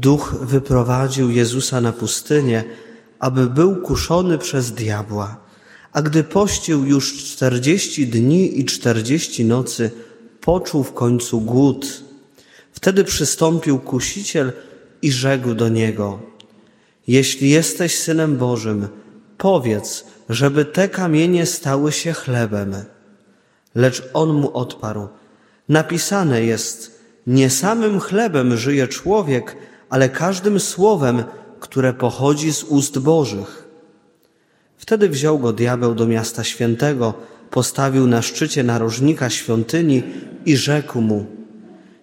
Duch wyprowadził Jezusa na pustynię, aby był kuszony przez diabła. A gdy pościł już czterdzieści dni i czterdzieści nocy, poczuł w końcu głód. Wtedy przystąpił kusiciel i rzekł do niego: Jeśli jesteś synem Bożym, powiedz, żeby te kamienie stały się chlebem. Lecz on mu odparł: Napisane jest: Nie samym chlebem żyje człowiek, ale każdym słowem, które pochodzi z ust Bożych. Wtedy wziął go diabeł do miasta świętego, postawił na szczycie narożnika świątyni i rzekł mu: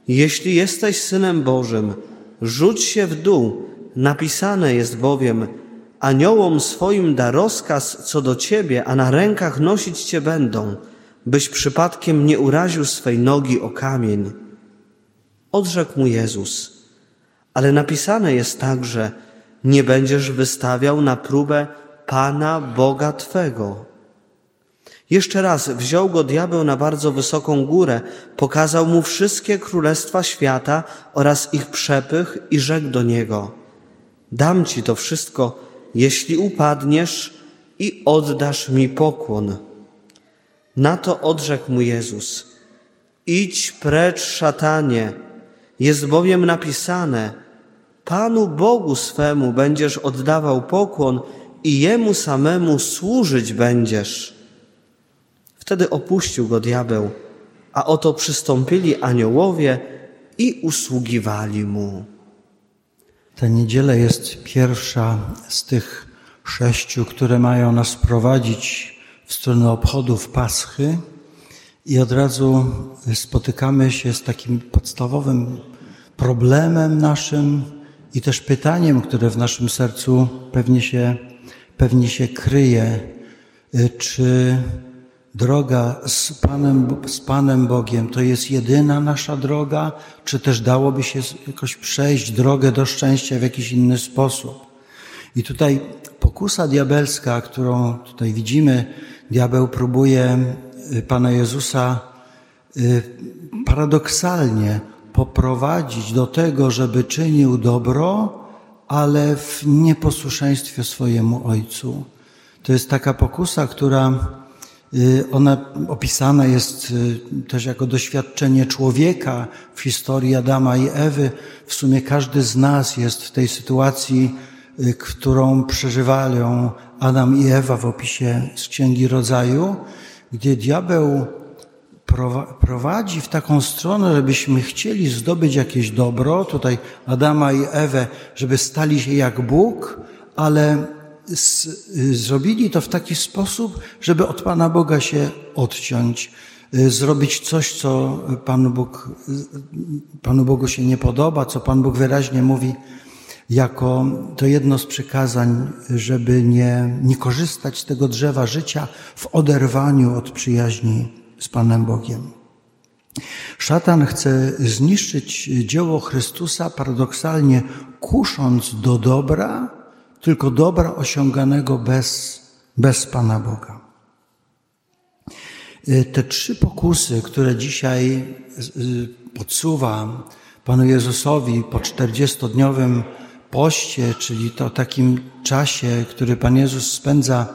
Jeśli jesteś synem Bożym, rzuć się w dół, napisane jest bowiem: Aniołom swoim da rozkaz co do ciebie, a na rękach nosić cię będą, byś przypadkiem nie uraził swej nogi o kamień. Odrzekł mu Jezus: Ale napisane jest także: Nie będziesz wystawiał na próbę Pana Boga Twego. Jeszcze raz wziął go diabeł na bardzo wysoką górę, pokazał mu wszystkie królestwa świata oraz ich przepych i rzekł do niego: Dam ci to wszystko, jeśli upadniesz i oddasz mi pokłon. Na to odrzekł mu Jezus: Idź precz, szatanie, jest bowiem napisane: Panu Bogu swemu będziesz oddawał pokłon i jemu samemu służyć będziesz. Wtedy opuścił go diabeł, a oto przystąpili aniołowie i usługiwali mu. Ta niedziela jest pierwsza z tych sześciu, które mają nas prowadzić w stronę obchodów Paschy i od razu spotykamy się z takim podstawowym problemem naszym i też pytaniem, które w naszym sercu pewnie się, pewnie się kryje, czy droga z Panem, z Panem Bogiem to jest jedyna nasza droga, czy też dałoby się jakoś przejść drogę do szczęścia w jakiś inny sposób. I tutaj pokusa diabelska, którą tutaj widzimy, diabeł próbuje y, Pana Jezusa y, paradoksalnie poprowadzić do tego, żeby czynił dobro, ale w nieposłuszeństwie swojemu Ojcu. To jest taka pokusa, która Y, ona opisana jest y, też jako doświadczenie człowieka w historii Adama i Ewy. W sumie każdy z nas jest w tej sytuacji, y, którą przeżywają Adam i Ewa w opisie z Księgi Rodzaju, gdzie diabeł prowadzi w taką stronę, żebyśmy chcieli zdobyć jakieś dobro, tutaj Adama i Ewę, żeby stali się jak Bóg, ale zrobili to w taki sposób, żeby od Pana Boga się odciąć, y, zrobić coś, co Panu, Bóg, Panu Bogu się nie podoba, co Pan Bóg wyraźnie mówi jako to jedno z przykazań, żeby nie, nie korzystać z tego drzewa życia w oderwaniu od przyjaźni z Panem Bogiem. Szatan chce zniszczyć dzieło Chrystusa paradoksalnie kusząc do dobra, tylko dobra osiąganego bez, bez Pana Boga. Y, te trzy pokusy, które dzisiaj y, podsuwa Panu Jezusowi po czterdziestodniowym poście, czyli to takim czasie, który Pan Jezus spędza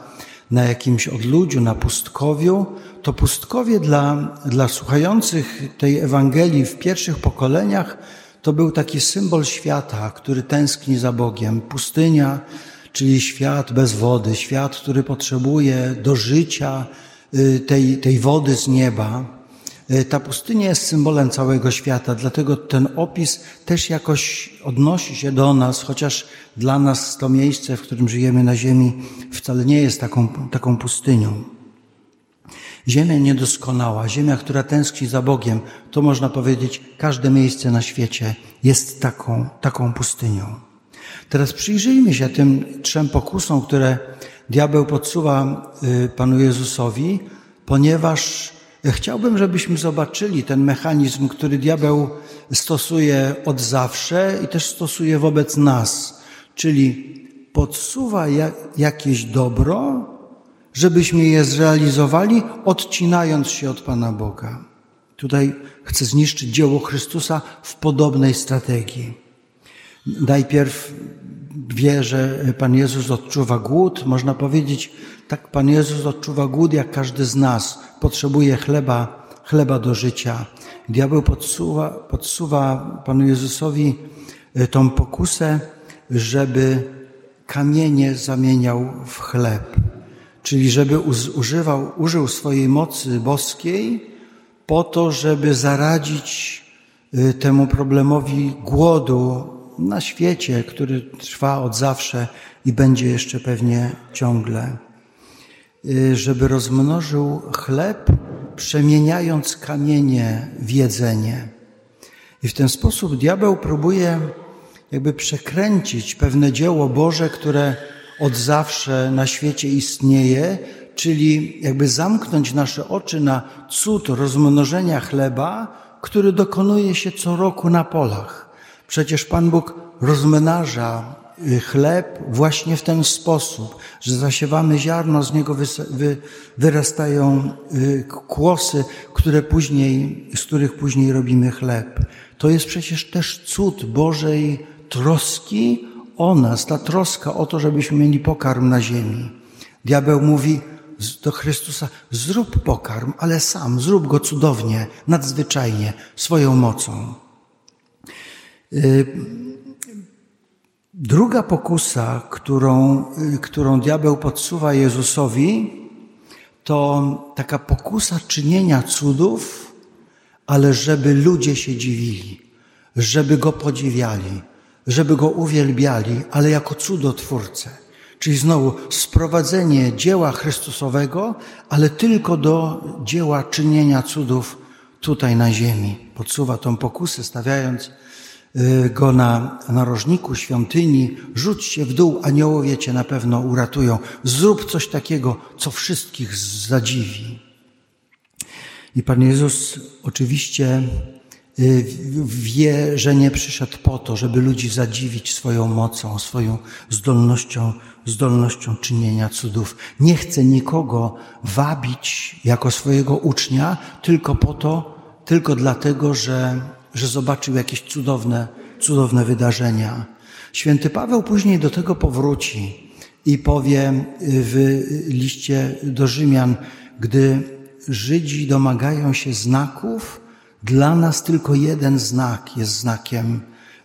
na jakimś odludziu, na pustkowiu, to pustkowie dla, dla słuchających tej Ewangelii w pierwszych pokoleniach to był taki symbol świata, który tęskni za Bogiem. Pustynia, czyli świat bez wody, świat, który potrzebuje do życia y, tej, tej wody z nieba. Y, ta pustynia jest symbolem całego świata, dlatego ten opis też jakoś odnosi się do nas, chociaż dla nas to miejsce, w którym żyjemy na ziemi, wcale nie jest taką, taką pustynią. Ziemia niedoskonała, ziemia, która tęskni za Bogiem, to można powiedzieć, każde miejsce na świecie jest taką, taką pustynią. Teraz przyjrzyjmy się tym trzem pokusom, które diabeł podsuwa y, Panu Jezusowi, ponieważ chciałbym, żebyśmy zobaczyli ten mechanizm, który diabeł stosuje od zawsze i też stosuje wobec nas, czyli podsuwa jakieś dobro, żebyśmy je zrealizowali, odcinając się od Pana Boga. Tutaj chce zniszczyć dzieło Chrystusa w podobnej strategii. najpierw wie, że Pan Jezus odczuwa głód. Można powiedzieć, tak Pan Jezus odczuwa głód, jak każdy z nas. Potrzebuje chleba, chleba do życia. Diabeł podsuwa, podsuwa Panu Jezusowi e, tą pokusę, żeby kamienie zamieniał w chleb. Czyli żeby używał, użył swojej mocy boskiej po to, żeby zaradzić e, temu problemowi głodu na świecie, który trwa od zawsze i będzie jeszcze pewnie ciągle. Y, żeby rozmnożył chleb, przemieniając kamienie w jedzenie. I w ten sposób diabeł próbuje jakby przekręcić pewne dzieło Boże, które od zawsze na świecie istnieje, czyli jakby zamknąć nasze oczy na cud rozmnożenia chleba, który dokonuje się co roku na polach. Przecież Pan Bóg rozmnaża y, chleb właśnie w ten sposób, że zasiewamy ziarno, z niego wyrastają y, kłosy, które później, z których później robimy chleb. To jest przecież też cud Bożej troski o nas, ta troska o to, żebyśmy mieli pokarm na ziemi. Diabeł mówi do Chrystusa, zrób pokarm, ale sam, zrób go cudownie, nadzwyczajnie, swoją mocą. Y, druga pokusa, którą, y, którą diabeł podsuwa Jezusowi, to taka pokusa czynienia cudów, ale żeby ludzie się dziwili, żeby go podziwiali, żeby go uwielbiali, ale jako cudotwórcę. Czyli znowu sprowadzenie dzieła Chrystusowego, ale tylko do dzieła czynienia cudów tutaj na ziemi. Podsuwa tą pokusę, stawiając Y, go na narożniku świątyni, rzuć się w dół, aniołowie cię na pewno uratują. Zrób coś takiego, co wszystkich zadziwi. I Pan Jezus oczywiście wie, że nie przyszedł po to, żeby ludzi zadziwić swoją mocą, swoją zdolnością, zdolnością czynienia cudów. Nie chce nikogo wabić jako swojego ucznia tylko po to, tylko dlatego, że że zobaczył jakieś cudowne, cudowne wydarzenia. Święty Paweł później do tego powróci i powie w liście do Rzymian, gdy Żydzi domagają się znaków, dla nas tylko jeden znak jest znakiem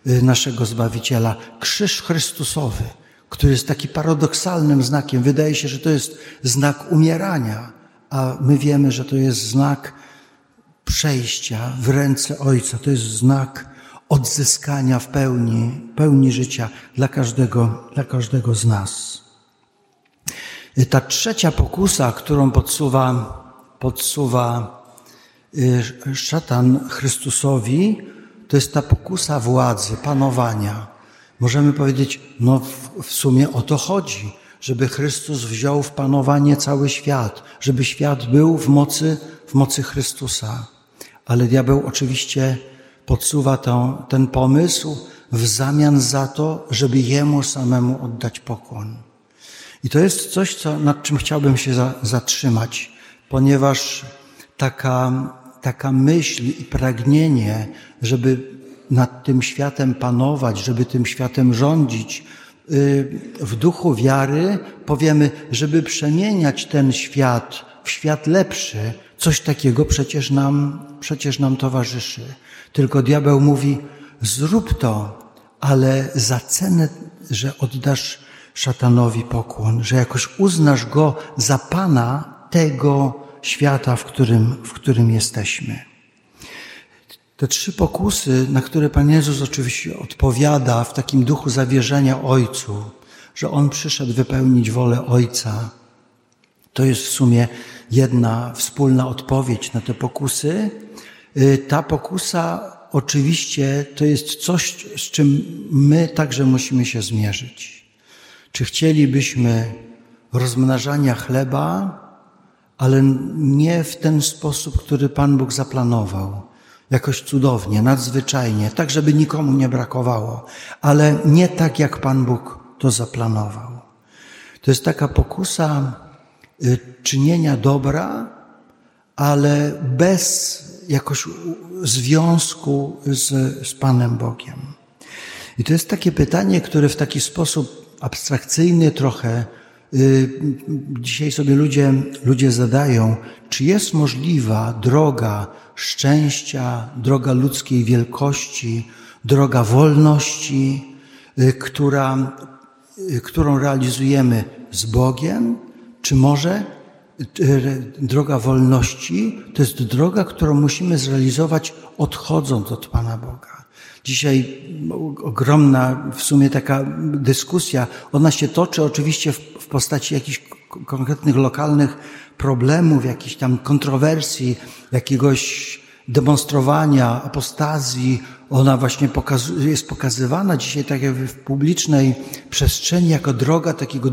y, naszego Zbawiciela. Krzyż Chrystusowy, który jest taki paradoksalnym znakiem. Wydaje się, że to jest znak umierania, a my wiemy, że to jest znak przejścia w ręce Ojca. To jest znak odzyskania w pełni, pełni życia dla każdego, dla każdego z nas. Ta trzecia pokusa, którą podsuwa, podsuwa y, szatan Chrystusowi, to jest ta pokusa władzy, panowania. Możemy powiedzieć, no w, sumie o to chodzi, żeby Chrystus wziął w panowanie cały świat, żeby świat był w mocy, w mocy Chrystusa ale diabeł oczywiście podsuwa to, ten pomysł w zamian za to, żeby jemu samemu oddać pokłon. I to jest coś, co, nad czym chciałbym się za, zatrzymać, ponieważ taka, taka myśl i pragnienie, żeby nad tym światem panować, żeby tym światem rządzić, y, w duchu wiary powiemy, żeby przemieniać ten świat w świat lepszy, Coś takiego przecież nam, przecież nam towarzyszy. Tylko diabeł mówi, zrób to, ale za cenę, że oddasz szatanowi pokłon, że jakoś uznasz go za pana tego świata, w którym, w którym jesteśmy. Te trzy pokusy, na które Pan Jezus oczywiście odpowiada w takim duchu zawierzenia Ojcu, że On przyszedł wypełnić wolę Ojca, to jest w sumie jedna wspólna odpowiedź na te pokusy. Y, ta pokusa oczywiście to jest coś, z czym my także musimy się zmierzyć. Czy chcielibyśmy rozmnażania chleba, ale nie w ten sposób, który Pan Bóg zaplanował. Jakoś cudownie, nadzwyczajnie, tak żeby nikomu nie brakowało, ale nie tak, jak Pan Bóg to zaplanował. To jest taka pokusa Y, czynienia dobra, ale bez jakoś związku z, z Panem Bogiem. I to jest takie pytanie, które w taki sposób abstrakcyjny trochę dzisiaj sobie ludzie, ludzie zadają, czy jest możliwa droga szczęścia, droga ludzkiej wielkości, droga wolności, y, która, y, którą realizujemy z Bogiem, czy może droga wolności to jest droga, którą musimy zrealizować odchodząc od Pana Boga. Dzisiaj ogromna w sumie taka dyskusja, ona się toczy oczywiście w postaci jakichś konkretnych lokalnych problemów, jakichś tam kontrowersji, jakiegoś demonstrowania apostazji, ona właśnie jest pokazywana dzisiaj tak jak w publicznej przestrzeni jako droga takiego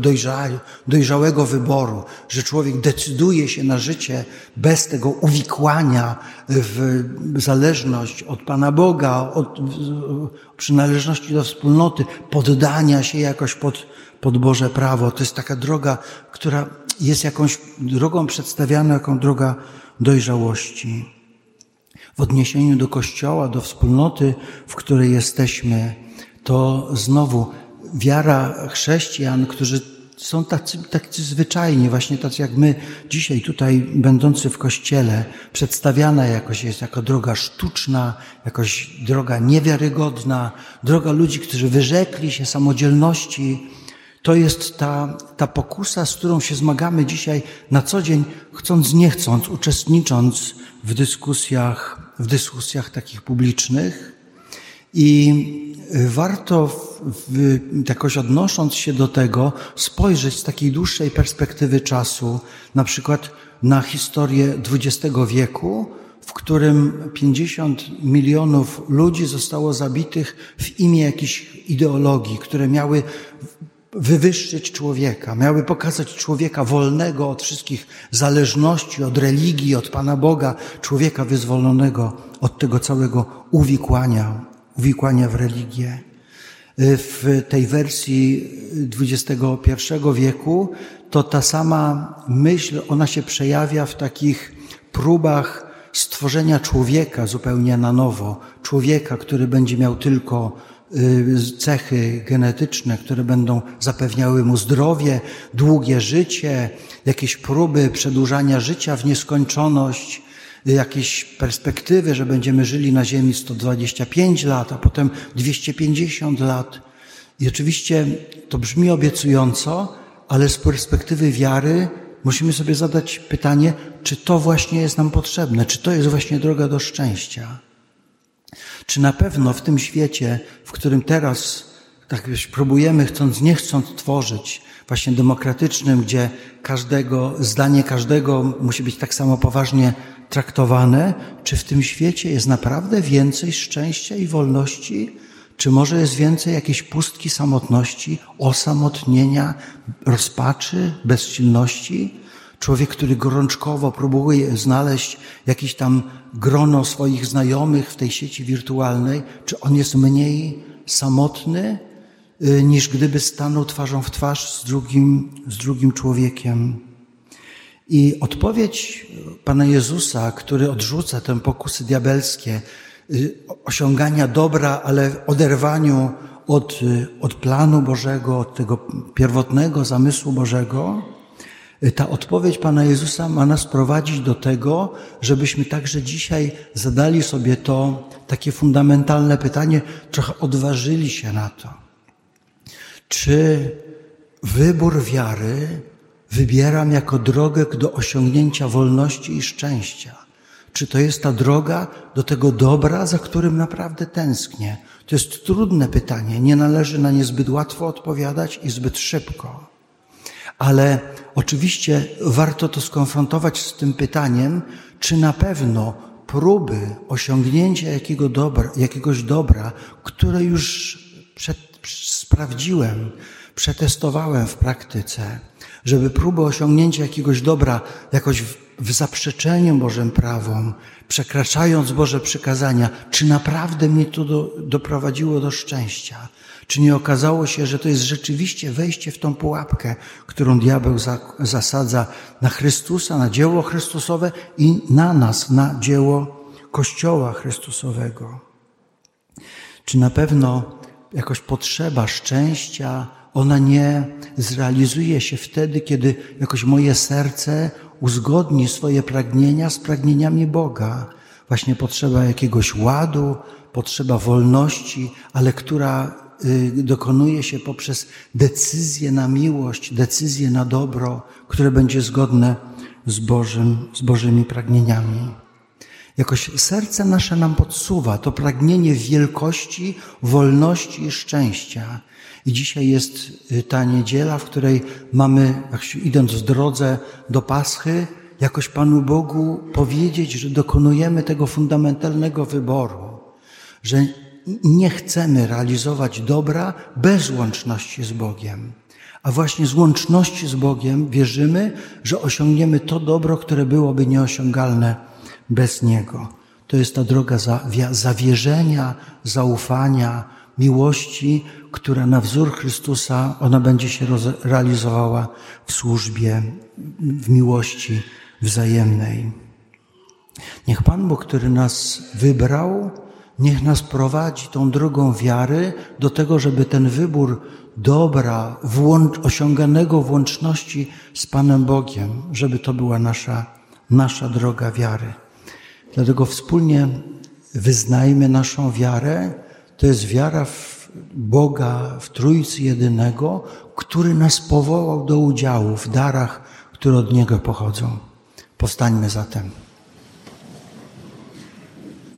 dojrzałego wyboru, że człowiek decyduje się na życie bez tego uwikłania w zależność od Pana Boga, od przynależności do wspólnoty, poddania się jakoś pod, pod Boże prawo. To jest taka droga, która jest jakąś drogą przedstawiana jako droga dojrzałości w odniesieniu do Kościoła, do wspólnoty, w której jesteśmy, to znowu wiara chrześcijan, którzy są tacy, tacy zwyczajni, właśnie tacy jak my dzisiaj tutaj będący w kościele, przedstawiana jakoś jest jako droga sztuczna, jakoś droga niewiarygodna, droga ludzi, którzy wyrzekli się samodzielności. To jest ta, ta pokusa, z którą się zmagamy dzisiaj na co dzień, chcąc, nie chcąc, uczestnicząc w dyskusjach, w dyskusjach takich publicznych. I warto w, w, jakoś odnosząc się do tego spojrzeć z takiej dłuższej perspektywy czasu, na przykład na historię XX wieku, w którym 50 milionów ludzi zostało zabitych w imię jakichś ideologii, które miały wywyższyć człowieka, miały pokazać człowieka wolnego od wszystkich zależności, od religii, od Pana Boga, człowieka wyzwolonego od tego całego uwikłania, uwikłania w religię. W tej wersji XXI wieku to ta sama myśl, ona się przejawia w takich próbach stworzenia człowieka zupełnie na nowo. Człowieka, który będzie miał tylko Y, cechy genetyczne, które będą zapewniały mu zdrowie, długie życie, jakieś próby przedłużania życia w nieskończoność, y, jakieś perspektywy, że będziemy żyli na Ziemi 125 lat, a potem 250 lat. I oczywiście to brzmi obiecująco, ale z perspektywy wiary musimy sobie zadać pytanie, czy to właśnie jest nam potrzebne, czy to jest właśnie droga do szczęścia. Czy na pewno w tym świecie, w którym teraz tak próbujemy, chcąc nie chcąc tworzyć, właśnie demokratycznym, gdzie każdego, zdanie każdego musi być tak samo poważnie traktowane, czy w tym świecie jest naprawdę więcej szczęścia i wolności? Czy może jest więcej jakiejś pustki samotności, osamotnienia, rozpaczy, bezsilności? Człowiek, który gorączkowo próbuje znaleźć jakiś tam grono swoich znajomych w tej sieci wirtualnej, czy on jest mniej samotny, y, niż gdyby stanął twarzą w twarz z drugim, z drugim człowiekiem. I odpowiedź Pana Jezusa, który odrzuca te pokusy diabelskie, y, osiągania dobra, ale oderwaniu od, y, od planu Bożego, od tego pierwotnego zamysłu Bożego, ta odpowiedź Pana Jezusa ma nas prowadzić do tego, żebyśmy także dzisiaj zadali sobie to takie fundamentalne pytanie, trochę odważyli się na to. Czy wybór wiary wybieram jako drogę do osiągnięcia wolności i szczęścia? Czy to jest ta droga do tego dobra, za którym naprawdę tęsknię? To jest trudne pytanie, nie należy na nie zbyt łatwo odpowiadać i zbyt szybko. Ale oczywiście warto to skonfrontować z tym pytaniem, czy na pewno próby osiągnięcia jakiego dobra, jakiegoś dobra, które już przed, sprawdziłem, przetestowałem w praktyce, żeby próby osiągnięcia jakiegoś dobra jakoś w, w zaprzeczeniu Bożym prawom, przekraczając Boże przykazania, czy naprawdę mnie to do, doprowadziło do szczęścia? Czy nie okazało się, że to jest rzeczywiście wejście w tą pułapkę, którą diabeł zasadza na Chrystusa, na dzieło Chrystusowe i na nas, na dzieło Kościoła Chrystusowego? Czy na pewno jakoś potrzeba szczęścia, ona nie zrealizuje się wtedy, kiedy jakoś moje serce uzgodni swoje pragnienia z pragnieniami Boga. Właśnie potrzeba jakiegoś ładu, potrzeba wolności, ale która y, dokonuje się poprzez decyzję na miłość, decyzję na dobro, które będzie zgodne z, Bożym, z Bożymi pragnieniami. Jakoś serce nasze nam podsuwa to pragnienie wielkości, wolności i szczęścia. I dzisiaj jest y, ta niedziela, w której mamy, idąc w drodze do Paschy, jakoś Panu Bogu powiedzieć, że dokonujemy tego fundamentalnego wyboru, że nie chcemy realizować dobra bez łączności z Bogiem. A właśnie z łączności z Bogiem wierzymy, że osiągniemy to dobro, które byłoby nieosiągalne bez Niego. To jest ta droga zawierzenia, zaufania, miłości, która na wzór Chrystusa, ona będzie się realizowała w służbie, w miłości wzajemnej. Niech Pan Bóg, który nas wybrał, niech nas prowadzi tą drogą wiary do tego, żeby ten wybór dobra, osiąganego w łączności z Panem Bogiem, żeby to była nasza, nasza droga wiary. Dlatego wspólnie wyznajmy naszą wiarę. To jest wiara w Boga, w Trójcy Jedynego, który nas powołał do udziału w darach, które od Niego pochodzą. Powstańmy zatem.